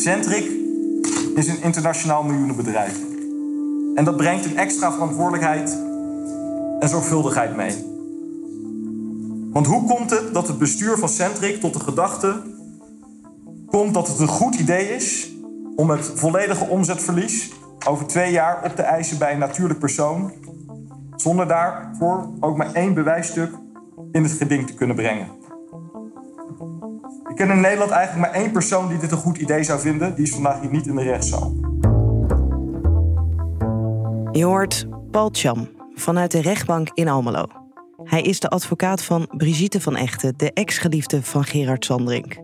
Centric is een internationaal miljoenenbedrijf. En dat brengt een extra verantwoordelijkheid en zorgvuldigheid mee. Want hoe komt het dat het bestuur van Centric tot de gedachte komt dat het een goed idee is om het volledige omzetverlies over twee jaar op te eisen bij een natuurlijk persoon, zonder daarvoor ook maar één bewijsstuk in het geding te kunnen brengen? Ken in Nederland eigenlijk maar één persoon die dit een goed idee zou vinden. Die is vandaag hier niet in de rechtszaal. Je hoort Paul Cham vanuit de rechtbank in Almelo. Hij is de advocaat van Brigitte van Echten, de ex-geliefde van Gerard Sandring.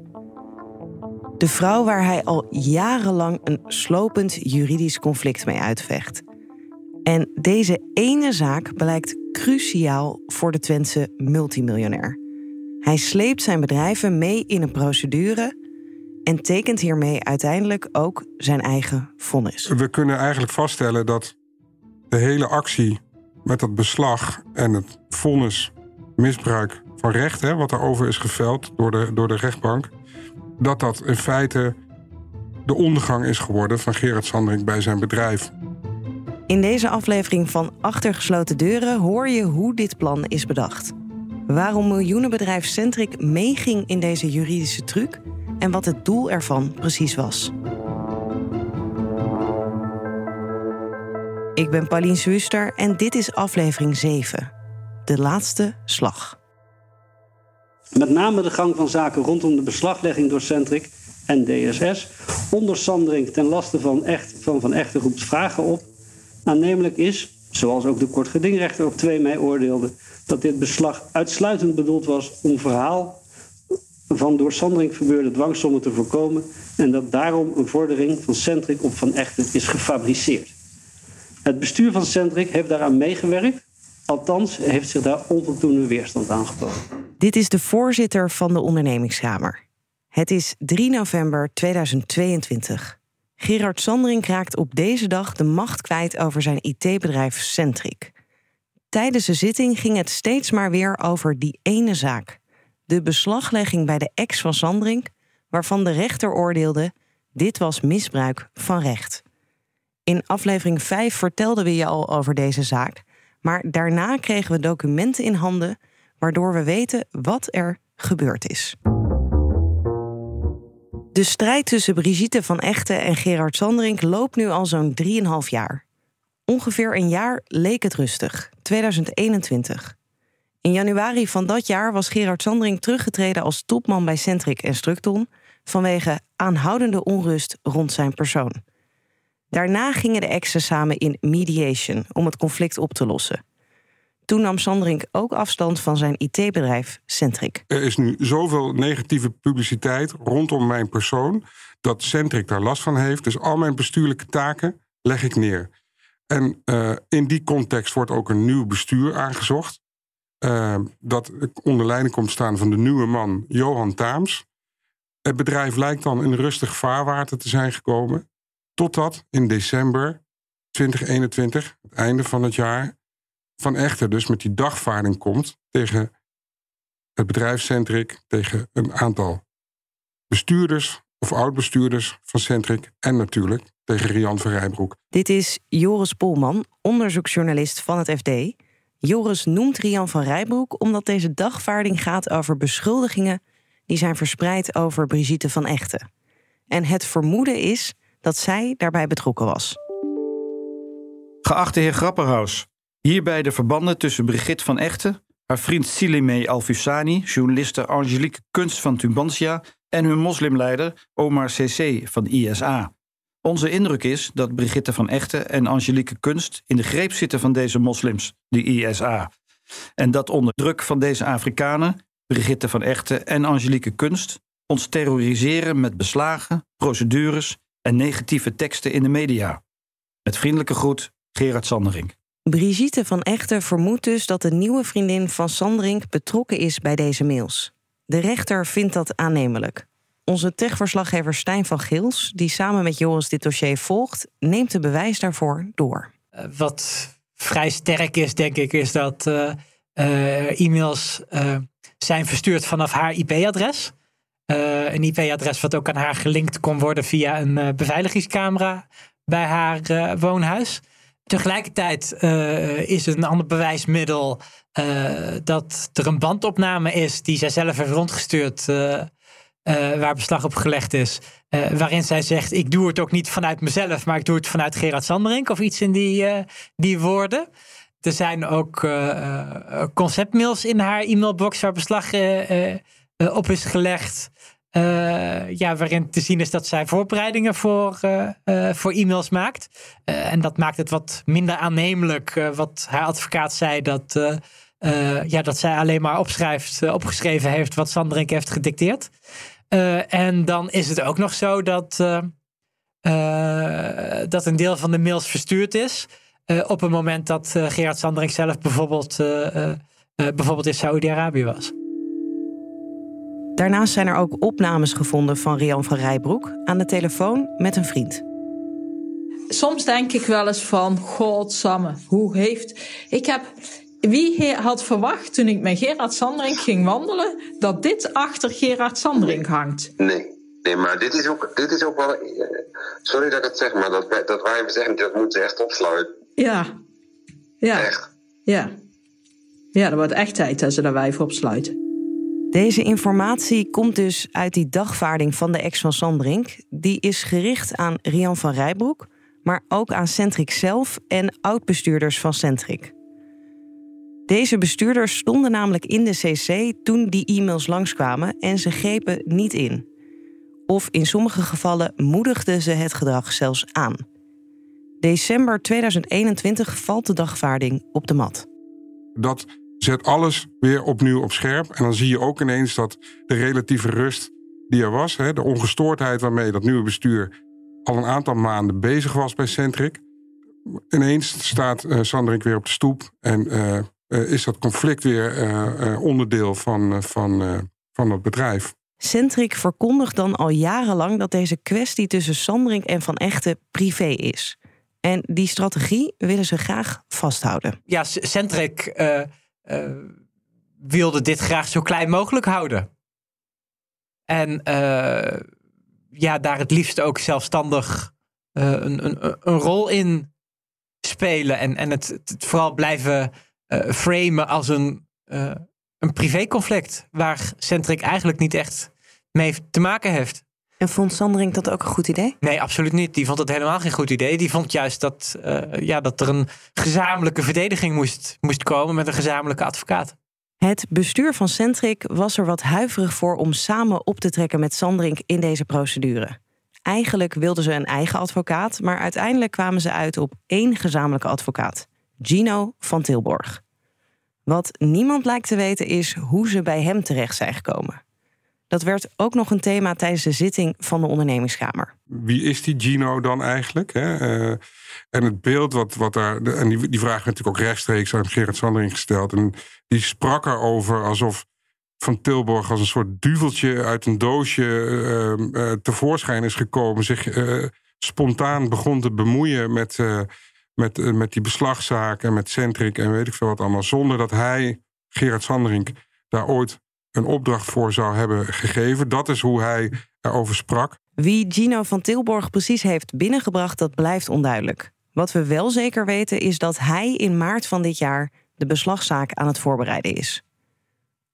De vrouw waar hij al jarenlang een slopend juridisch conflict mee uitvecht. En deze ene zaak blijkt cruciaal voor de Twentse multimiljonair. Hij sleept zijn bedrijven mee in een procedure en tekent hiermee uiteindelijk ook zijn eigen vonnis. We kunnen eigenlijk vaststellen dat de hele actie met dat beslag en het vonnis misbruik van recht, hè, wat daarover is geveld door de, door de rechtbank, dat dat in feite de ondergang is geworden van Gerard Sandring bij zijn bedrijf. In deze aflevering van Achtergesloten Deuren hoor je hoe dit plan is bedacht. Waarom miljoenenbedrijf Centric meeging in deze juridische truc en wat het doel ervan precies was. Ik ben Pauline Zwuster en dit is aflevering 7. De laatste slag. Met name de gang van zaken rondom de beslaglegging door Centric en DSS onder Sandring ten laste van, echt, van Van Echten roept vragen op. Aannemelijk is, zoals ook de kortgedingrechter op 2 mei oordeelde, dat dit beslag uitsluitend bedoeld was om verhaal van door Sandring verbeurde dwangsommen te voorkomen en dat daarom een vordering van Centric op Van Echten is gefabriceerd. Het bestuur van Centric heeft daaraan meegewerkt, althans heeft zich daar onvoldoende weerstand aangeboden. Dit is de voorzitter van de ondernemingskamer. Het is 3 november 2022. Gerard Sandring raakt op deze dag de macht kwijt over zijn IT-bedrijf Centric. Tijdens de zitting ging het steeds maar weer over die ene zaak. De beslaglegging bij de ex van Sandring, waarvan de rechter oordeelde: dit was misbruik van recht. In aflevering 5 vertelden we je al over deze zaak, maar daarna kregen we documenten in handen waardoor we weten wat er gebeurd is. De strijd tussen Brigitte van Echten en Gerard Sandring loopt nu al zo'n 3,5 jaar. Ongeveer een jaar leek het rustig, 2021. In januari van dat jaar was Gerard Sandring teruggetreden als topman bij Centric en Structon vanwege aanhoudende onrust rond zijn persoon. Daarna gingen de exen samen in mediation om het conflict op te lossen. Toen nam Sandring ook afstand van zijn IT-bedrijf Centric. Er is nu zoveel negatieve publiciteit rondom mijn persoon dat Centric daar last van heeft. Dus al mijn bestuurlijke taken leg ik neer. En uh, in die context wordt ook een nieuw bestuur aangezocht. Uh, dat onder leiding komt staan van de nieuwe man Johan Taams. Het bedrijf lijkt dan in rustig vaarwater te zijn gekomen. Totdat in december 2021, het einde van het jaar, Van Echter dus met die dagvaarding komt tegen het bedrijf Centric, tegen een aantal bestuurders of oud-bestuurders van Centric en natuurlijk tegen Rian van Rijbroek. Dit is Joris Polman, onderzoeksjournalist van het FD. Joris noemt Rian van Rijbroek omdat deze dagvaarding gaat over beschuldigingen die zijn verspreid over Brigitte van Echten. En het vermoeden is dat zij daarbij betrokken was. Geachte heer Grapperhaus, hierbij de verbanden tussen Brigitte van Echten, haar vriend Silime Alfusani, journaliste Angelique Kunst van Tubantia en hun moslimleider Omar CC van ISA. Onze indruk is dat Brigitte van Echten en Angelique Kunst in de greep zitten van deze moslims, de ISA. En dat onder druk van deze Afrikanen, Brigitte van Echten en Angelique Kunst, ons terroriseren met beslagen, procedures en negatieve teksten in de media. Met vriendelijke groet, Gerard Sanderink. Brigitte van Echten vermoedt dus dat de nieuwe vriendin van Sanderink betrokken is bij deze mails. De rechter vindt dat aannemelijk. Onze techverslaggever Stijn van Gils, die samen met Joris dit dossier volgt, neemt de bewijs daarvoor door. Uh, wat vrij sterk is, denk ik, is dat uh, uh, e-mails zijn verstuurd vanaf haar IP-adres. Een IP-adres wat ook aan haar gelinkt kon worden via een beveiligingscamera bij haar woonhuis. Tegelijkertijd is een ander bewijsmiddel dat er een bandopname is die zij zelf heeft rondgestuurd. waar beslag op gelegd is. waarin zij zegt: Ik doe het ook niet vanuit mezelf, maar ik doe het vanuit Gerard Sanderink of iets in die, die woorden. Er zijn ook conceptmails in haar e-mailbox waar beslag op is gelegd. Uh, ja, waarin te zien is dat zij voorbereidingen voor, uh, voor e-mails maakt. en dat maakt het wat minder aannemelijk, wat haar advocaat zei, dat, ja, dat zij alleen maar opschrijft, opgeschreven heeft wat Sanderink heeft gedicteerd. en dan is het ook nog zo dat, dat een deel van de mails verstuurd is. op het moment dat Gerard Sanderink zelf bijvoorbeeld, bijvoorbeeld in Saudi-Arabië was. Daarnaast zijn er ook opnames gevonden van Rian van Rijbroek aan de telefoon met een vriend. Soms denk ik wel eens van, godsamme, hoe heeft... Ik heb... Wie had verwacht toen ik met Gerard Sandring ging wandelen... dat dit achter Gerard Sandring hangt? Nee. Nee, maar dit is ook, dit is ook wel... Eh, sorry dat ik het zeg, maar dat, dat wij zeggen, dat moeten echt opsluiten. Ja. Ja. Echt. Ja. Ja, dat wordt echt tijd dat ze daar wij voor opsluiten. Deze informatie komt dus uit die dagvaarding van de ex van Sandrink. Die is gericht aan Rian van Rijbroek, maar ook aan Centric zelf en oud-bestuurders van Centric. Deze bestuurders stonden namelijk in de CC toen die e-mails langskwamen en ze grepen niet in. Of in sommige gevallen moedigden ze het gedrag zelfs aan. December 2021 valt de dagvaarding op de mat. Dat zet alles weer opnieuw op scherp. En dan zie je ook ineens dat de relatieve rust die er was, hè, de ongestoordheid waarmee dat nieuwe bestuur al een aantal maanden bezig was bij Centric. Ineens staat uh, Sanderink weer op de stoep en uh, uh, is dat conflict weer onderdeel van, van, van het bedrijf. Centric verkondigt dan al jarenlang dat deze kwestie tussen Sanderink en Van Echten privé is. En die strategie willen ze graag vasthouden. Ja, Centric uh, wilde dit graag zo klein mogelijk houden. En uh, ja, daar het liefst ook zelfstandig uh, een, een, een, rol in spelen. En, en het, het vooral blijven framen als een, een privéconflict. Waar Centric eigenlijk niet echt mee te maken heeft. En vond Sandring dat ook een goed idee? Nee, absoluut niet. Die vond het helemaal geen goed idee. Die vond juist dat, uh, ja, dat er een gezamenlijke verdediging moest, moest komen met een gezamenlijke advocaat. Het bestuur van Centric was er wat huiverig voor om samen op te trekken met Sandring in deze procedure. Eigenlijk wilden ze een eigen advocaat, maar uiteindelijk kwamen ze uit op één gezamenlijke advocaat: Gino van Tilborg. Wat niemand lijkt te weten is hoe ze bij hem terecht zijn gekomen. Dat werd ook nog een thema tijdens de zitting van de ondernemingskamer. Wie is die Gino dan eigenlijk? Hè? Uh, en het beeld wat, wat daar. En die, die vraag werd natuurlijk ook rechtstreeks aan Gerard Sandering gesteld. En die sprak erover alsof Van Tilborg als een soort duveltje uit een doosje uh, uh, tevoorschijn is gekomen. Zich spontaan begon te bemoeien met, met, met die beslagzaken, met Centric en weet ik veel wat allemaal. Zonder dat hij, Gerard Sandering, daar ooit een opdracht voor zou hebben gegeven. Dat is hoe hij erover sprak. Wie Gino van Tilborg precies heeft binnengebracht, dat blijft onduidelijk. Wat we wel zeker weten is dat hij in maart van dit jaar de beslagzaak aan het voorbereiden is.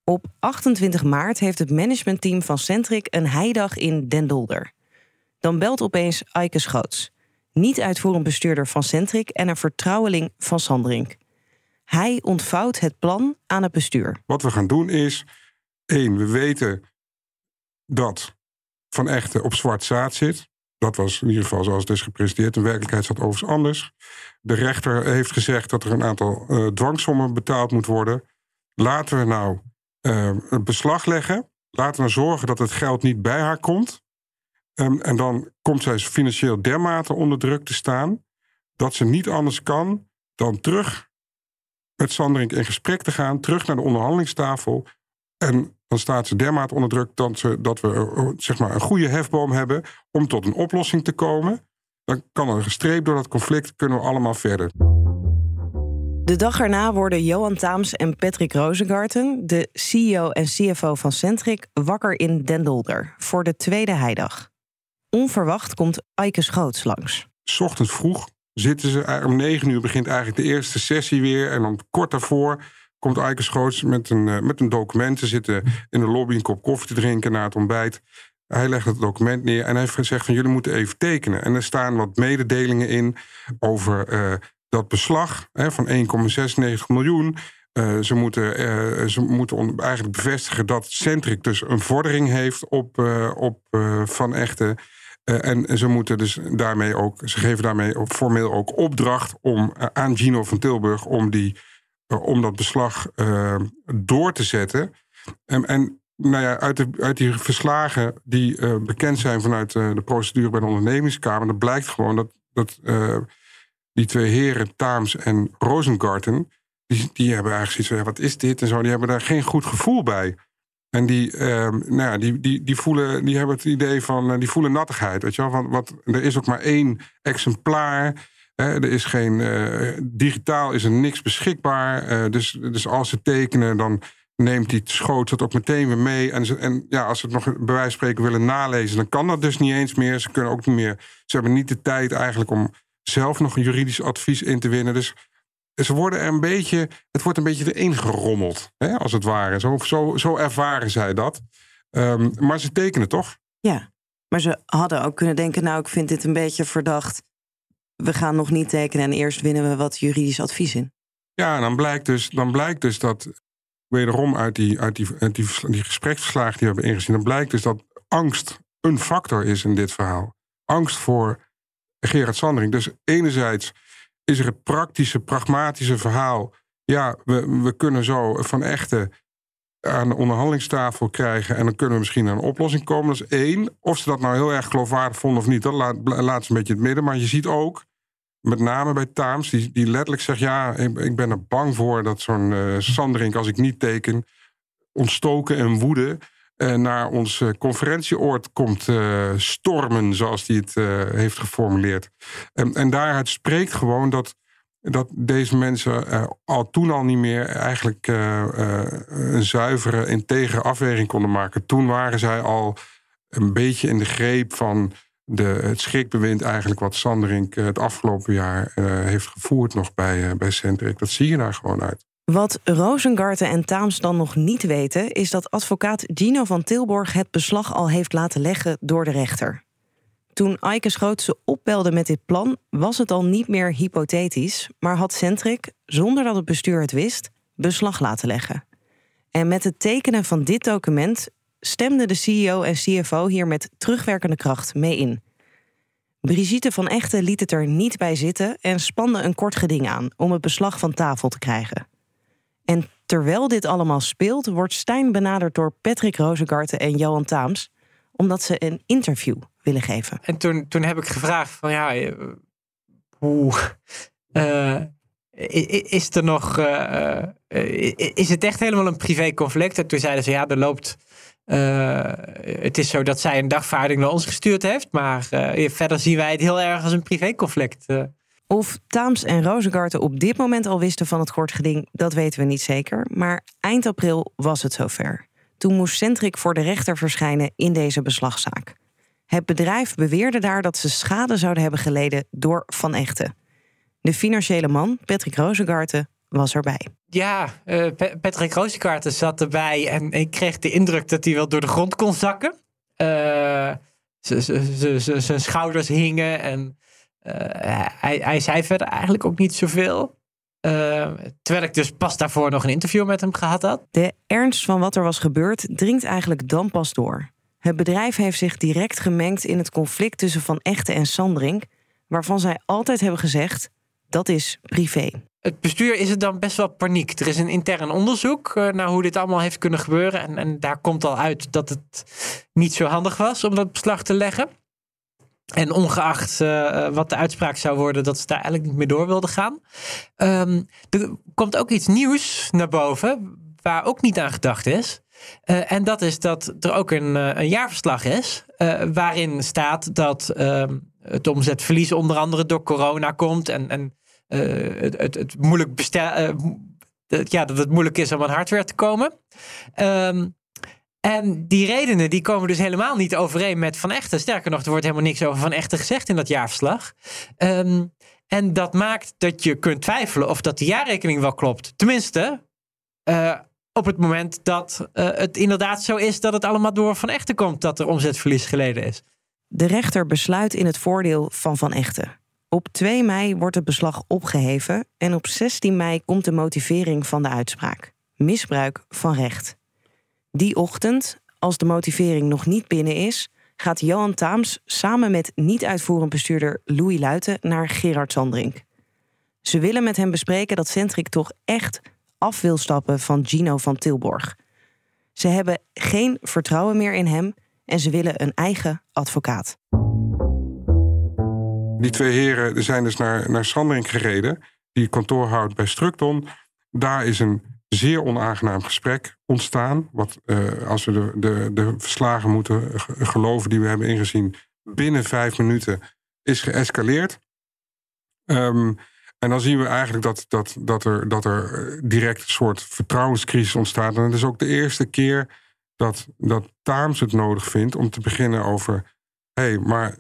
Op 28 maart heeft het managementteam van Centric een heidag in Den Dolder. Dan belt opeens Eike Schoots, niet uitvoerend bestuurder van Centric en een vertrouweling van Sandrink. Hij ontvouwt het plan aan het bestuur. Wat we gaan doen is Eén, we weten dat Van Echten op zwart zaad zit. Dat was in ieder geval zoals het is gepresenteerd. In werkelijkheid zat overigens anders. De rechter heeft gezegd dat er een aantal uh, dwangsommen betaald moet worden. Laten we nou uh, beslag leggen. Laten we nou zorgen dat het geld niet bij haar komt. Um, en dan komt zij financieel dermate onder druk te staan. dat ze niet anders kan dan terug met Sanderink in gesprek te gaan. Terug naar de onderhandelingstafel. En dan staat ze dermate onder druk dat, ze, dat we eh, zeg maar, een goede hefboom hebben om tot een oplossing te komen. Dan kan er gestreept door dat conflict, kunnen we allemaal verder. De dag erna worden Johan Taams en Patrick Rosengarten, de CEO en CFO van Centric, wakker in Den Dolder voor de tweede heidag. Onverwacht komt Eike Schoots langs. Ochtends vroeg zitten ze, om negen uur begint eigenlijk de eerste sessie weer. En dan kort daarvoor komt Eike Schoots met een, eh, met een document. Ze zitten in de lobby een kop koffie te drinken na het ontbijt. Hij legt het document neer en hij gezegd van jullie moeten even tekenen. En er staan wat mededelingen in over uh, dat beslag hè, van 1,96 miljoen. Uh, ze moeten, ze moeten eigenlijk bevestigen dat Centric dus een vordering heeft op, op Van Echten. en ze moeten dus daarmee ook, ze geven daarmee formeel ook opdracht om aan Gino van Tilburg om, die, om dat beslag door te zetten. En, en nou ja, uit, de, uit die verslagen die uh, bekend zijn vanuit de procedure bij de ondernemingskamer, dat blijkt gewoon dat, dat die twee heren, Taams en Rosengarten, die, die hebben eigenlijk zoiets van, wat is dit en zo, die hebben daar geen goed gevoel bij. En die, nou ja, die, die, die, voelen, die hebben het idee van, die voelen nattigheid, weet je wel. Want, wat, er is ook maar één exemplaar. Er is geen, digitaal is er niks beschikbaar. dus, dus als ze tekenen, dan neemt die schoot dat ook meteen weer mee. En, en ja, als ze het nog bij wijze van spreken willen nalezen, dan kan dat dus niet eens meer. Ze kunnen ook niet meer. Ze hebben niet de tijd eigenlijk om zelf nog een juridisch advies in te winnen. Dus ze worden er een beetje. Het wordt een beetje erin gerommeld, hè, als het ware. Zo, zo, zo ervaren zij dat. Um, maar ze tekenen toch? Ja, maar ze hadden ook kunnen denken: nou, ik vind dit een beetje verdacht. We gaan nog niet tekenen en eerst winnen we wat juridisch advies in. Ja, dan blijkt dus, dan blijkt dus dat wederom uit die, uit die, uit die, die gespreksverslagen die we hebben ingezien, dan blijkt dus dat angst een factor is in dit verhaal. Angst voor Gerard Sandering. Dus enerzijds is er het praktische, pragmatische verhaal. Ja, we, we kunnen zo van echte aan de onderhandelingstafel krijgen. En dan kunnen we misschien naar een oplossing komen. Dat is één. Of ze dat nou heel erg geloofwaardig vonden of niet, dat laat, laat ze een beetje het midden. Maar je ziet ook met name bij Taams, die, die letterlijk zegt: Ja, ik, ben er bang voor dat zo'n Sanderink, als ik niet teken, ontstoken en woede uh, naar ons uh, conferentieoord komt stormen, zoals hij het heeft geformuleerd. En, en daaruit spreekt gewoon dat, dat deze mensen al toen al niet meer eigenlijk een zuivere, integere afweging konden maken. Toen waren zij al een beetje in de greep van de, het schrikbewind eigenlijk wat Sanderink eh, het afgelopen jaar uh, heeft gevoerd nog bij, uh, bij Centric. Dat zie je daar gewoon uit. Wat Rozengarten en Taams dan nog niet weten... is dat advocaat Gino van Tilborg het beslag al heeft laten leggen door de rechter. Toen Eike Schoot ze opbelde met dit plan... was het al niet meer hypothetisch... maar had Centric, zonder dat het bestuur het wist, beslag laten leggen. En met het tekenen van dit document stemde de CEO en CFO hier met terugwerkende kracht mee in. Brigitte van Echten liet het er niet bij zitten en spande een kort geding aan om het beslag van tafel te krijgen. En terwijl dit allemaal speelt, wordt Stijn benaderd door Patrick Rozengarten en Johan Taams, omdat ze een interview willen geven. En toen, toen heb ik gevraagd van ja, eh, hoe. Uh, is er nog. Uh, is het echt helemaal een privéconflict? En toen zeiden ze ja, er loopt uh, het is zo dat zij een dagvaarding naar ons gestuurd heeft. Maar uh, verder zien wij het heel erg als een privéconflict. Uh. Of Taams en Rozengarten op dit moment al wisten van het kort geding, dat weten we niet zeker. Maar eind april was het zover. Toen moest Centric voor de rechter verschijnen in deze beslagzaak. Het bedrijf beweerde daar dat ze schade zouden hebben geleden door Van Echten. De financiële man, Patrick Rozengarten, was erbij. Ja, uh, Patrick Roosekaarten zat erbij en ik kreeg de indruk dat hij wel door de grond kon zakken. Uh, zijn schouders hingen en uh, hij, hij zei verder eigenlijk ook niet zoveel. terwijl ik dus pas daarvoor nog een interview met hem gehad had. De ernst van wat er was gebeurd dringt eigenlijk dan pas door. Het bedrijf heeft zich direct gemengd in het conflict tussen Van Echte en Sandring, waarvan zij altijd hebben gezegd dat is privé het bestuur is het dan best wel paniek. Er is een intern onderzoek uh, naar hoe dit allemaal heeft kunnen gebeuren. En, en daar komt al uit dat het niet zo handig was om dat beslag te leggen. En ongeacht uh, wat de uitspraak zou worden, dat ze daar eigenlijk niet meer door wilden gaan. Um, er komt ook iets nieuws naar boven, waar ook niet aan gedacht is. En dat is dat er ook een, een jaarverslag is, waarin staat dat ehm, het omzetverlies onder andere door corona komt. En, en het, het, het, moeilijk bestel, ja, dat het moeilijk is om aan hardware te komen. Ehm, en die redenen die komen dus helemaal niet overeen met Van Echten. Sterker nog, er wordt helemaal niks over Van Echten gezegd in dat jaarverslag. Um, en dat maakt dat je kunt twijfelen of dat de jaarrekening wel klopt. Tenminste, uh, op het moment dat het inderdaad zo is dat het allemaal door Van Echten komt dat er omzetverlies geleden is. De rechter besluit in het voordeel van Van Echten. Op 2 mei wordt het beslag opgeheven en op 16 mei komt de motivering van de uitspraak: misbruik van recht. Die ochtend, als de motivering nog niet binnen is, gaat Johan Taams samen met niet-uitvoerend bestuurder Louis Luiten naar Gerard Sandrink. Ze willen met hem bespreken dat Centric toch echt af wil stappen van Gino van Tilborg. Ze hebben geen vertrouwen meer in hem en ze willen een eigen advocaat. Die twee heren zijn dus naar, naar gereden, die kantoor houdt bij Structon. Daar is een zeer onaangenaam gesprek ontstaan. Wat, uh, als we de, de, de verslagen moeten geloven die we hebben ingezien, binnen vijf minuten is geëscaleerd. Um, en dan zien we eigenlijk dat, dat, dat, er, dat er direct een soort vertrouwenscrisis ontstaat. En het is ook de eerste keer dat, dat Taams het nodig vindt om te beginnen over. hé, hey, maar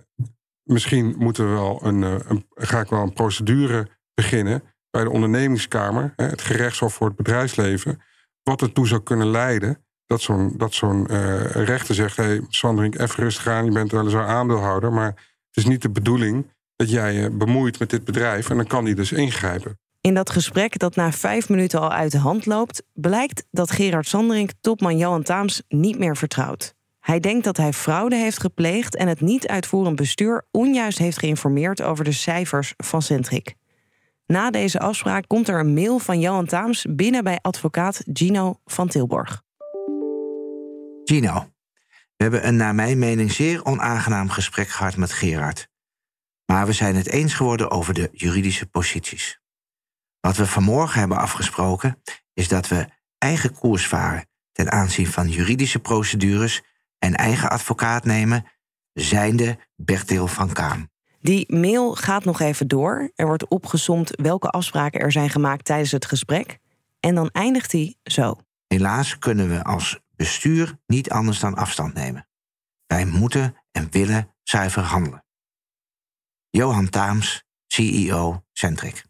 misschien moeten we wel een, eh, een, ga ik wel een procedure beginnen bij de ondernemingskamer, het gerechtshof voor het bedrijfsleven, wat ertoe zou kunnen leiden dat zo'n dat zo'n uh, rechter zegt: hé, hey, Sandring, even rustig aan, je bent weliswaar aandeelhouder, maar het is niet de bedoeling dat jij je bemoeit met dit bedrijf en dan kan die dus ingrijpen. In dat gesprek dat na vijf minuten al uit de hand loopt, blijkt dat Gerard Sanderink topman Johan Taams niet meer vertrouwt. Hij denkt dat hij fraude heeft gepleegd en het niet uitvoerend bestuur onjuist heeft geïnformeerd over de cijfers van Centric. Na deze afspraak komt er een mail van Johan Taams binnen bij advocaat Gino van Tilborg. Gino, we hebben een naar mijn mening zeer onaangenaam gesprek gehad met Gerard. Maar we zijn het eens geworden over de juridische posities. Wat we vanmorgen hebben afgesproken is dat we eigen koers varen ten aanzien van juridische procedures en eigen advocaat nemen, zijnde Bertil van Kaam. Die mail gaat nog even door. Er wordt opgesomd welke afspraken er zijn gemaakt tijdens het gesprek. En dan eindigt hij zo. Helaas kunnen we als bestuur niet anders dan afstand nemen. Wij moeten en willen zuiver handelen. Johan Taams, CEO Centric.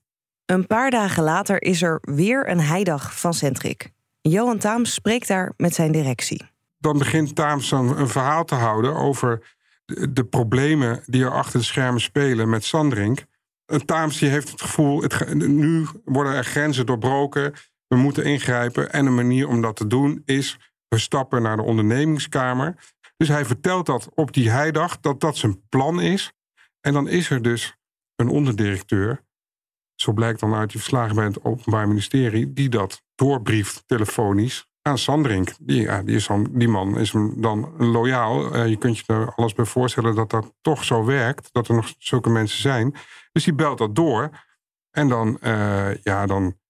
Een paar dagen later is er weer een heidag van Centric. Johan Taams spreekt daar met zijn directie. Dan begint Taams een, verhaal te houden over de, problemen die er achter de schermen spelen met Sandrink. En Taams die heeft het gevoel, het, nu worden er grenzen doorbroken. We moeten ingrijpen. En een manier om dat te doen is, we stappen naar de ondernemingskamer. Dus hij vertelt dat op die heidag, dat dat zijn plan is. En dan is er dus een onderdirecteur, zo blijkt dan uit die verslagen bij het Openbaar Ministerie, die dat doorbrieft telefonisch aan Sandrink. Die, ja, die, is die man is dan loyaal. Uh, je kunt je er alles bij voorstellen dat dat toch zo werkt, dat er nog zulke mensen zijn. Dus die belt dat door. En dan, uh, ja, dan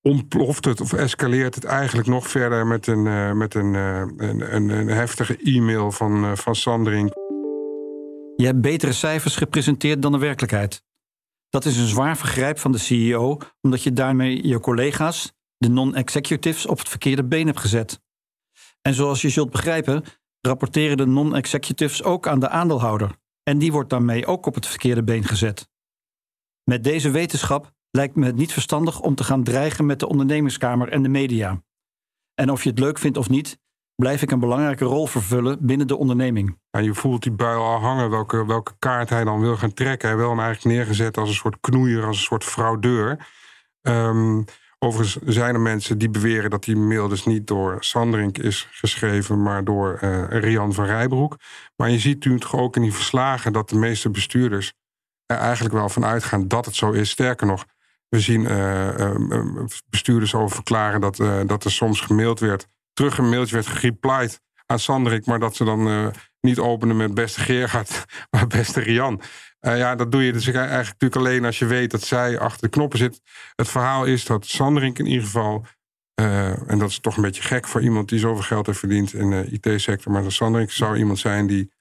ontploft het of escaleert het eigenlijk nog verder met een, uh, met een, een, een, heftige e-mail van, van Sandrink. Je hebt betere cijfers gepresenteerd dan de werkelijkheid. Dat is een zwaar vergrijp van de CEO, omdat je daarmee je collega's, de non-executives, op het verkeerde been hebt gezet. En zoals je zult begrijpen, rapporteren de non-executives ook aan de aandeelhouder. En die wordt daarmee ook op het verkeerde been gezet. Met deze wetenschap lijkt me het niet verstandig om te gaan dreigen met de ondernemingskamer en de media. En of je het leuk vindt of niet, blijf ik een belangrijke rol vervullen binnen de onderneming. Ja, je voelt die buil al hangen, welke, welke kaart hij dan wil gaan trekken. Hij wil hem eigenlijk neergezet als een soort knoeier, als een soort fraudeur. Um, overigens zijn er mensen die beweren dat die mail dus niet door Sandrink is geschreven, maar door uh, Rian van Rijbroek. Maar je ziet natuurlijk ook in die verslagen dat de meeste bestuurders er eigenlijk wel van uitgaan dat het zo is. Sterker nog, we zien uh, bestuurders over verklaren dat, dat er soms gemaild werd terug een mailtje werd gereplied aan Sanderik, maar dat ze dan niet openen met beste Gerard, maar beste Rian. Uh, ja, dat doe je dus eigenlijk natuurlijk alleen als je weet dat zij achter de knoppen zit. Het verhaal is dat Sanderik in ieder geval, uh, en dat is toch een beetje gek voor iemand die zoveel geld heeft verdiend in de IT-sector, maar Sanderik zou iemand zijn die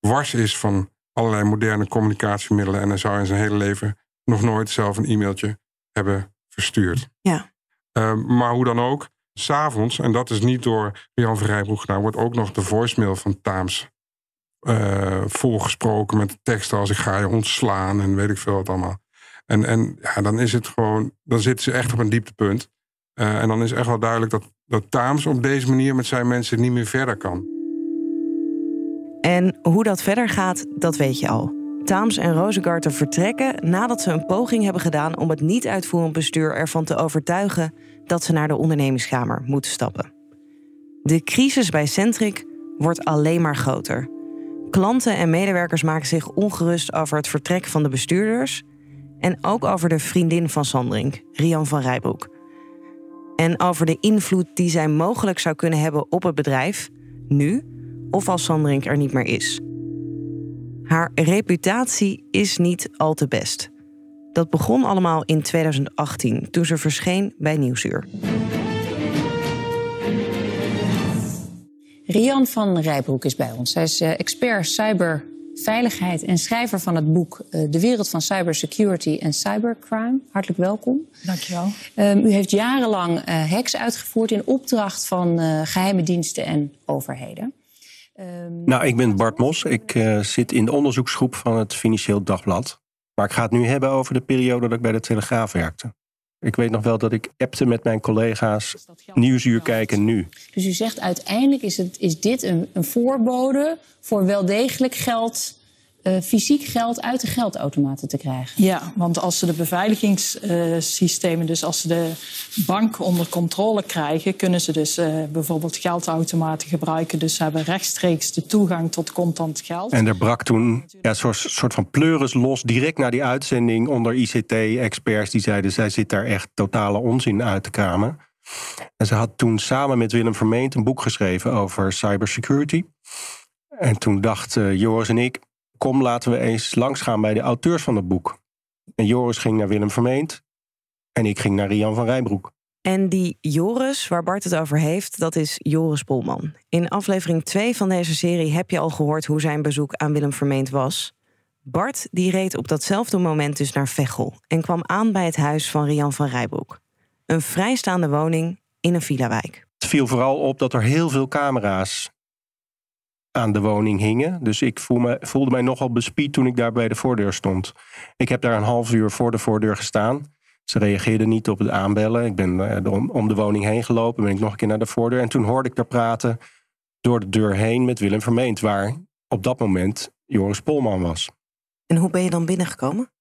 wars is van allerlei moderne communicatiemiddelen en hij zou in zijn hele leven nog nooit zelf een e-mailtje hebben verstuurd. Ja. Ehm, maar hoe dan ook, s'avonds, en dat is niet door Jan van Rijbroek gedaan, wordt ook nog de voicemail van Taams eh, volgesproken met teksten als ik ga je ontslaan en weet ik veel wat allemaal. En, en ja, dan is het gewoon, dan zitten ze echt op een dieptepunt. Uh, en dan is echt wel duidelijk dat, dat Taams op deze manier met zijn mensen niet meer verder kan. En hoe dat verder gaat, dat weet je al. Taams en Rosengarten vertrekken nadat ze een poging hebben gedaan om het niet uitvoerend bestuur ervan te overtuigen dat ze naar de ondernemingskamer moeten stappen. De crisis bij Centric wordt alleen maar groter. Klanten en medewerkers maken zich ongerust over het vertrek van de bestuurders en ook over de vriendin van Sandring, Rian van Rijbroek. En over de invloed die zij mogelijk zou kunnen hebben op het bedrijf, nu of als Sandring er niet meer is. Haar reputatie is niet al te best. Dat begon allemaal in 2018, toen ze verscheen bij Nieuwsuur. Rian van Rijbroek is bij ons. Zij is eh, expert cyberveiligheid en schrijver van het boek eh, De wereld van cybersecurity en cybercrime. Hartelijk welkom. Dankjewel. Um, u heeft jarenlang uh, hacks uitgevoerd in opdracht van uh, geheime diensten en overheden. Um... Nou, ik ben Bart Mos. Ik uh, zit in de onderzoeksgroep van het Financieel Dagblad. Maar ik ga het nu hebben over de periode dat ik bij de Telegraaf werkte. Ik weet nog wel dat ik appte met mijn collega's Nieuwsuur kijken nu. Dus u zegt uiteindelijk is, het, is dit een, een voorbode voor wel degelijk geld uh, fysiek geld uit de geldautomaten te krijgen. Ja, want als ze de beveiligingssystemen, uh, dus als ze de bank onder controle krijgen, kunnen ze dus uh, bijvoorbeeld geldautomaten gebruiken. Dus ze hebben rechtstreeks de toegang tot contant geld. En er brak toen ja, een soort, soort van pleuris los direct na die uitzending onder ICT-experts die zeiden zij zit daar echt totale onzin uit te kramen. En ze had toen samen met Willem Vermeent een boek geschreven over cybersecurity. En toen dachten Joris en ik, kom laten we eens langsgaan bij de auteurs van het boek. En Joris ging naar Willem Vermeend en ik ging naar Rian van Rijbroek. En die Joris, waar Bart het over heeft, dat is Joris Polman. In aflevering 2 van deze serie heb je al gehoord hoe zijn bezoek aan Willem Vermeend was. Bart die reed op datzelfde moment dus naar Veghel en kwam aan bij het huis van Rian van Rijbroek. Een vrijstaande woning in een villa-wijk. Het viel vooral op dat er heel veel camera's aan de woning hingen. Dus ik voel me, voelde mij nogal bespied toen ik daar bij de voordeur stond. Ik heb daar een half uur voor de voordeur gestaan. Ze reageerden niet op het aanbellen. Ik ben uh, om, om, de woning heen gelopen, ben ik nog een keer naar de voordeur. En toen hoorde ik daar praten door de deur heen met Willem Vermeend, waar op dat moment Joris Polman was. En hoe ben je dan binnengekomen?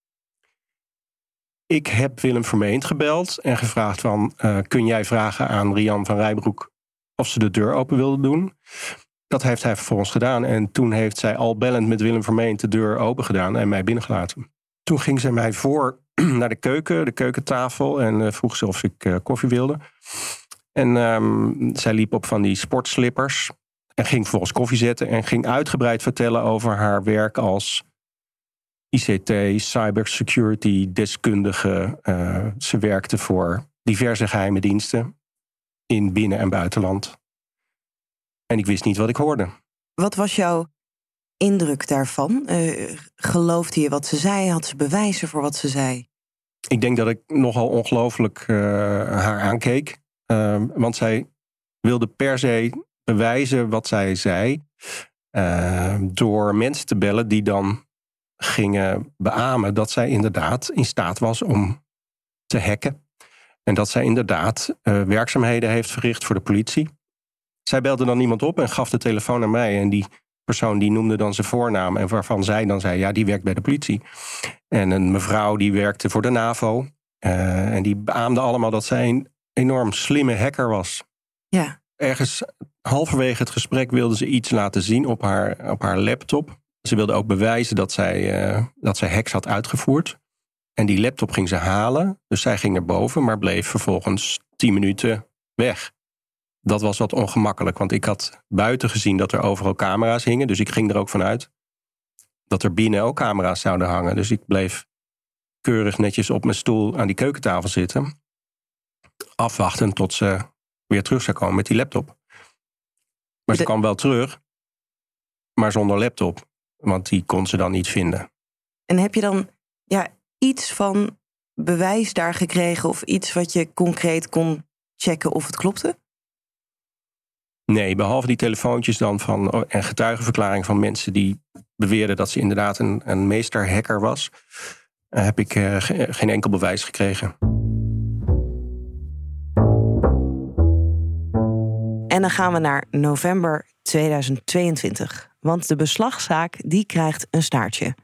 Ik heb Willem Vermeend gebeld en gevraagd van... Uh, kun jij vragen aan Rian van Rijbroek of ze de deur open wilde doen? Dat heeft hij vervolgens gedaan. En toen heeft zij al bellend met Willem Vermeend de deur open gedaan en mij binnengelaten. Toen ging ze mij voor naar de keuken, de keukentafel, en uh, vroeg ze of ik uh, koffie wilde. En um, zij liep op van die sportslippers en ging vervolgens koffie zetten en ging uitgebreid vertellen over haar werk als ICT, cybersecurity deskundige. Uh, ze werkte voor diverse geheime diensten in binnen- en buitenland. En ik wist niet wat ik hoorde. Wat was jouw indruk daarvan? Uh, geloofde je wat ze zei? Had ze bewijzen voor wat ze zei? Ik denk dat ik nogal ongelooflijk uh, haar aankeek. Uh, want zij wilde per se bewijzen wat zij zei. door mensen te bellen die dan gingen beamen dat zij inderdaad in staat was om te hacken. En dat zij inderdaad werkzaamheden heeft verricht voor de politie. Zij belde dan iemand op en gaf de telefoon aan mij. En die persoon die noemde dan zijn voornaam. En waarvan zij dan zei, ja, die werkt bij de politie. En een mevrouw die werkte voor de NAVO. Uh, en die beaamde allemaal dat zij een enorm slimme hacker was. Ja. Ergens halverwege het gesprek wilde ze iets laten zien op haar, op haar laptop. Ze wilde ook bewijzen dat zij, uh, dat zij hacks had uitgevoerd. En die laptop ging ze halen. Dus zij ging naar boven, maar bleef vervolgens tien minuten weg dat was wat ongemakkelijk. Want ik had buiten gezien dat er overal camera's hingen. Dus ik ging er ook vanuit dat er binnen ook camera's zouden hangen. Dus ik bleef keurig netjes op mijn stoel aan die keukentafel zitten. Afwachten tot ze weer terug zou komen met die laptop. Maar ze kwam wel terug, maar zonder laptop. Want die kon ze dan niet vinden. En heb je dan, ja, iets van bewijs daar gekregen of iets wat je concreet kon checken of het klopte? Nee, behalve die telefoontjes dan van oh, en getuigenverklaring van mensen die beweerden dat ze inderdaad een, een meesterhacker was, eh, heb ik uh, geen enkel bewijs gekregen. En dan gaan we naar november 2022. Want de beslagzaak die krijgt een staartje.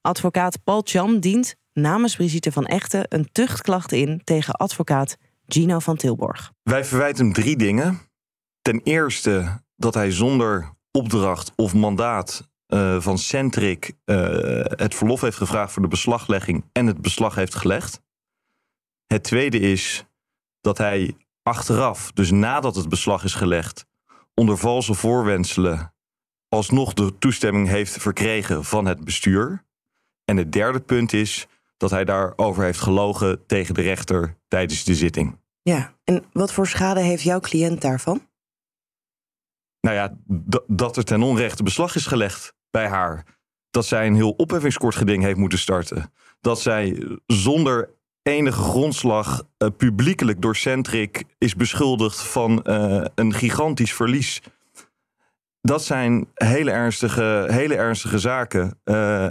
Advocaat Paul Cham dient namens Brigitte van Echten een tuchtklacht in tegen advocaat Gino van Tilborg. Wij verwijten hem drie dingen. Ten eerste dat hij zonder opdracht of mandaat uh, van Centric uh, het verlof heeft gevraagd voor de beslaglegging en het beslag heeft gelegd. Het tweede is dat hij achteraf, dus nadat het beslag is gelegd, onder valse voorwenselen alsnog de toestemming heeft verkregen van het bestuur. En het derde punt is dat hij daarover heeft gelogen tegen de rechter tijdens de zitting. Ja, en wat voor schade heeft jouw cliënt daarvan? Nou ja, dat er ten onrechte beslag is gelegd bij haar. Dat zij een heel opheffingskortgeding heeft moeten starten. Dat zij zonder enige grondslag uh, publiekelijk door Centric is beschuldigd van uh, een gigantisch verlies. Dat zijn hele ernstige, hele ernstige zaken.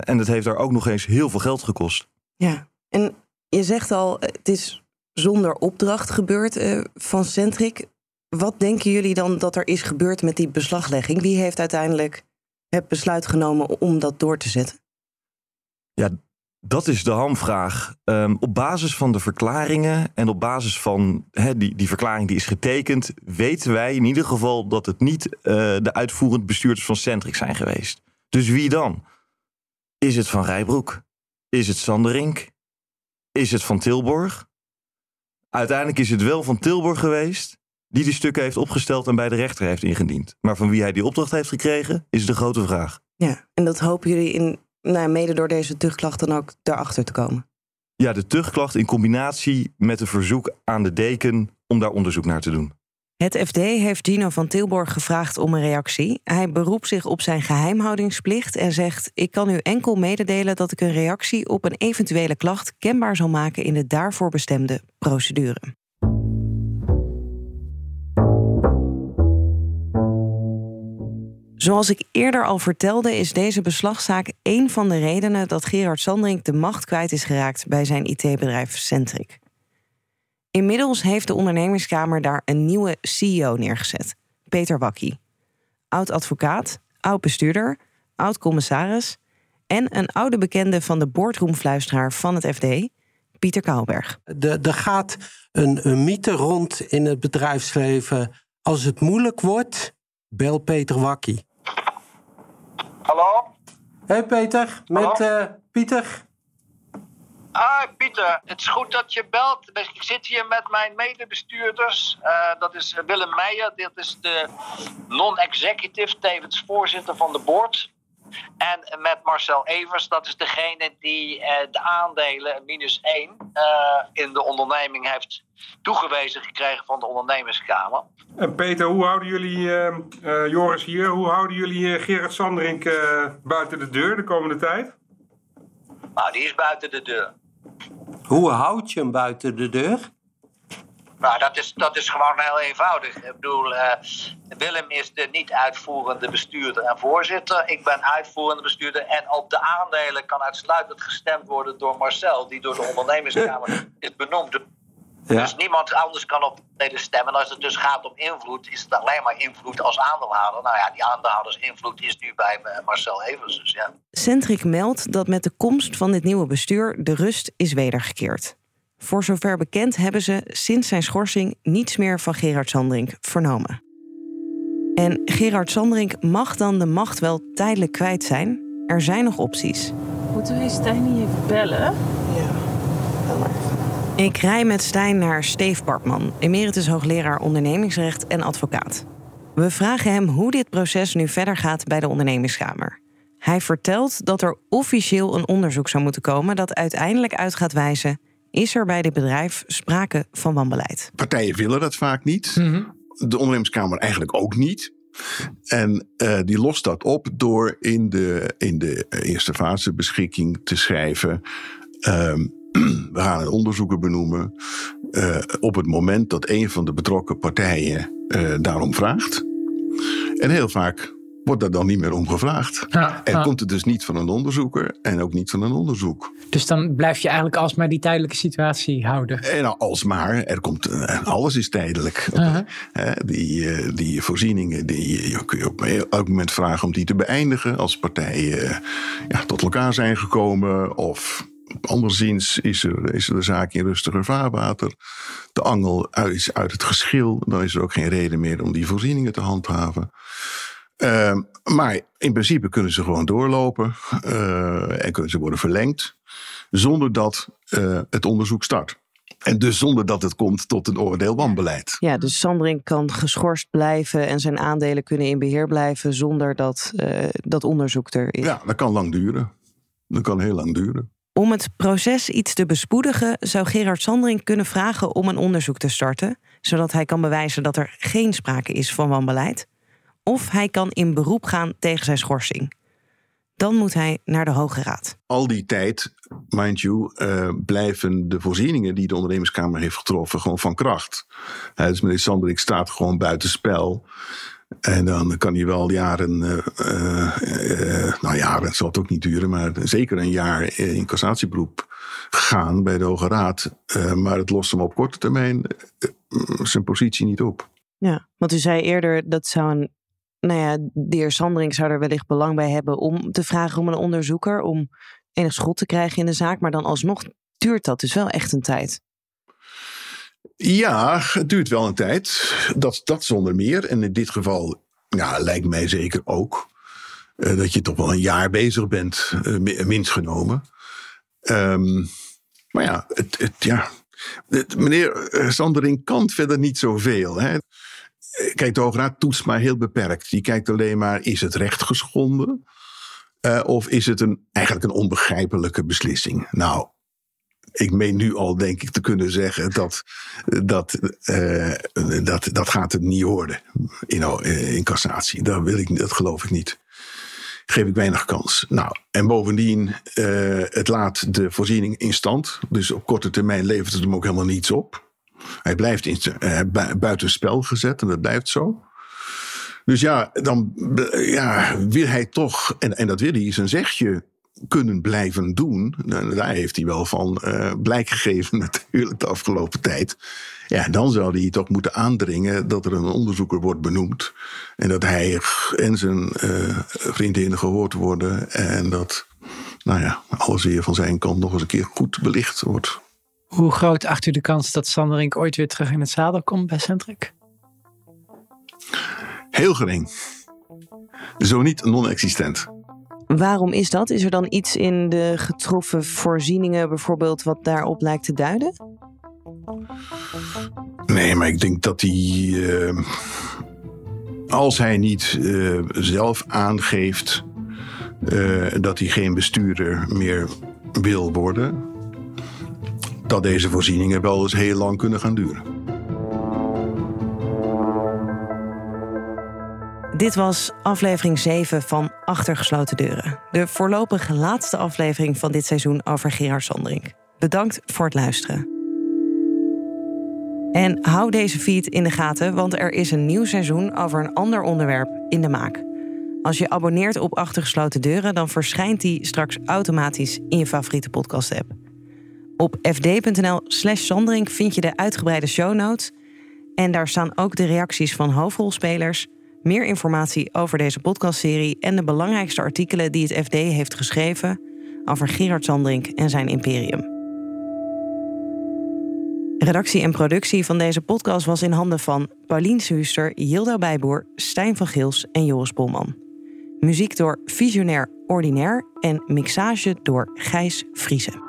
En het heeft daar ook nog eens heel veel geld gekost. Ja, en je zegt al, het is zonder opdracht gebeurd van Centric. Wat denken jullie dan dat er is gebeurd met die beslaglegging? Wie heeft uiteindelijk het besluit genomen om dat door te zetten? Ja, dat is de hamvraag. Um, op basis van de verklaringen en op basis van die, die verklaring die is getekend, weten wij in ieder geval dat het niet uh, de uitvoerend bestuurders van Centric zijn geweest. Dus wie dan? Is het van Rijbroek? Is het Sanderink? Is het van Tilborg? Uiteindelijk is het wel van Tilborg geweest die die stukken heeft opgesteld en bij de rechter heeft ingediend. Maar van wie hij die opdracht heeft gekregen, is de grote vraag. Ja, en dat hopen jullie in, nou, mede door deze tuchtklacht dan ook daarachter te komen? Ja, de tuchtklacht in combinatie met een verzoek aan de deken om daar onderzoek naar te doen. Het FD heeft Gino van Tilborg gevraagd om een reactie. Hij beroept zich op zijn geheimhoudingsplicht en zegt: Ik kan u enkel mededelen dat ik een reactie op een eventuele klacht kenbaar zal maken in de daarvoor bestemde procedure. Zoals ik eerder al vertelde, is deze beslagzaak een van de redenen dat Gerard Sandring de macht kwijt is geraakt bij zijn IT-bedrijf Centric. Inmiddels heeft de ondernemingskamer daar een nieuwe CEO neergezet, Peter Wakkie. Oud-advocaat, oud-bestuurder, oud-commissaris en een oude bekende van de boardroomfluisteraar van het FD, Pieter Kouwberg. Er gaat een, een mythe rond in het bedrijfsleven. Als het moeilijk wordt, bel Peter Wakkie. Hallo? Hey Peter, met uh, Pieter. Ah, Pieter, het is goed dat je belt. Ik zit hier met mijn medebestuurders. Uh, dat is Willem Meijer, dit is de non-executive, tevens voorzitter van de board. En met Marcel Evers, dat is degene die uh, de aandelen, minus 1, uh, in de onderneming heeft toegewezen gekregen van de ondernemerskamer. En Peter, hoe houden jullie, uh, Joris hier, hoe houden jullie Gerard Sanderink buiten de deur de komende tijd? Nou, die is buiten de deur. Hoe houd je hem buiten de deur? Nou, dat is, dat is gewoon heel eenvoudig. Ik bedoel, uh, Willem is de niet-uitvoerende bestuurder en voorzitter. Ik ben uitvoerende bestuurder. En op de aandelen kan uitsluitend gestemd worden door Marcel, die door de ondernemerskamer is benoemd. Ja. Dus niemand anders kan op de stemmen. En als het dus gaat om invloed, is het alleen maar invloed als aandeelhouder. Nou ja, die aandeelhoudersinvloed is nu bij Marcel Evers. Dus ja. Centric meldt dat met de komst van dit nieuwe bestuur de rust is wedergekeerd. Voor zover bekend hebben ze sinds zijn schorsing niets meer van Gerard Sandring vernomen. En Gerard Sandring mag dan de macht wel tijdelijk kwijt zijn. Er zijn nog opties. Moeten we Stijn niet even bellen? Ja, maar. Ik rij met Stijn naar Steef Bartman, emeritus hoogleraar ondernemingsrecht en advocaat. We vragen hem hoe dit proces nu verder gaat bij de ondernemingskamer. Hij vertelt dat er officieel een onderzoek zou moeten komen dat uiteindelijk uit gaat wijzen is er bij dit bedrijf sprake van wanbeleid. Partijen willen dat vaak niet. De ondernemingskamer eigenlijk ook niet. En uh, die lost dat op door in de, in de eerste fase beschikking te schrijven. Ehm, we gaan een onderzoeker benoemen. eh, op het moment dat een van de betrokken partijen eh, daarom vraagt. En heel vaak wordt daar dan niet meer om gevraagd. Ja, en ja. komt het dus niet van een onderzoeker en ook niet van een onderzoek. Dus dan blijf je eigenlijk alsmaar die tijdelijke situatie houden. En nou, alsmaar, er komt, eh, alles is tijdelijk. Die, eh, die voorzieningen die, je kun je op elk moment vragen om die te beëindigen. Als partijen eh, ja, tot elkaar zijn gekomen. Of anderszins is er, is er de zaak in rustiger vaarwater. De angel is uit het geschil. Dan is er ook geen reden meer om die voorzieningen te handhaven. Ehm, maar in principe kunnen ze gewoon doorlopen. eh, en kunnen ze worden verlengd. Zonder dat eh, het onderzoek start. En dus zonder dat het komt tot een oordeel wanbeleid. Ja, dus Sandring kan geschorst blijven en zijn aandelen kunnen in beheer blijven zonder dat eh, dat onderzoek er is. Ja, dat kan lang duren. Dat kan heel lang duren. Om het proces iets te bespoedigen, zou Gerard Sandring kunnen vragen om een onderzoek te starten, zodat hij kan bewijzen dat er geen sprake is van wanbeleid. Of hij kan in beroep gaan tegen zijn schorsing. Dan moet hij naar de Hoge Raad. Al die tijd, mind you, eh, blijven de voorzieningen die de ondernemerskamer heeft getroffen gewoon van kracht. Hè, dus meneer Sanderik staat gewoon buitenspel. En dan kan hij wel jaren, eh, eh, nou jaren zal het ook niet duren, maar zeker een jaar in cassatieberoep gaan bij de Hoge Raad. Maar het lost hem op korte termijn zijn positie niet op. Ja, want u zei eerder dat zou een. Nou ja, de heer Sandring zou er wellicht belang bij hebben om te vragen om een onderzoeker. om enig schot te krijgen in de zaak. Maar dan alsnog duurt dat dus wel echt een tijd. Ja, het duurt wel een tijd. Dat, dat zonder meer. En in dit geval lijkt mij zeker ook eh, dat je toch wel een jaar bezig bent, eh, mi- minst genomen. Ehm, maar ja, het, ja. Meneer eh, Sandering kan verder niet zoveel. Hè. Eh, Kijk, de Hoge toetst maar heel beperkt. Die kijkt alleen maar, is het recht geschonden? Eh, of is het een, eigenlijk een onbegrijpelijke beslissing? Nou, ik meen nu al, denk ik, te kunnen zeggen dat dat, eh, dat, dat gaat het niet worden in, eh, in cassatie. Dat, wil ik, dat geloof ik niet. Geef ik weinig kans. Nou, en bovendien, eh, het laat de voorziening in stand. Dus op korte termijn levert het hem ook helemaal niets op. Hij blijft in, uh, buitenspel gezet en dat blijft zo. Dus ja, dan ja, wil hij toch, en, en dat wil hij, zijn zegje kunnen blijven doen. Nou, Daar heeft hij wel van uh, blijk gegeven natuurlijk de afgelopen tijd. Ja, dan zou hij toch moeten aandringen dat er een onderzoeker wordt benoemd. En dat hij en zijn uh, vriendinnen gehoord worden. En dat, nou ja, alles weer van zijn kant nog eens een keer goed belicht wordt. Hoe groot acht u de kans dat Sanderink ooit weer terug in het zadel komt bij Centric? Heel gering. Zo niet non-existent. Waarom is dat? Is er dan iets in de getroffen voorzieningen bijvoorbeeld wat daarop lijkt te duiden? Nee, maar ik denk dat hij. Uh, als hij niet uh, zelf aangeeft uh, dat hij geen bestuurder meer wil worden, dat deze voorzieningen wel eens heel lang kunnen gaan duren. Dit was aflevering 7 van Achtergesloten Deuren. De voorlopig laatste aflevering van dit seizoen over Gerard Sandring. Bedankt voor het luisteren. En hou deze feed in de gaten, want er is een nieuw seizoen over een ander onderwerp in de maak. Als je abonneert op Achtergesloten Deuren, dan verschijnt die straks automatisch in je favoriete podcast-app. Op fd.nl/slash Sandring vind je de uitgebreide show notes. En daar staan ook de reacties van hoofdrolspelers meer informatie over deze podcastserie en de belangrijkste artikelen die het FD heeft geschreven over Gerard Sandring en zijn imperium. Redactie en productie van deze podcast was in handen van Paulien Suuster, Hilda Bijboer, Stijn van Gils en Joris Polman. Muziek door Visionair Ordinair en mixage door Gijs Vriezen.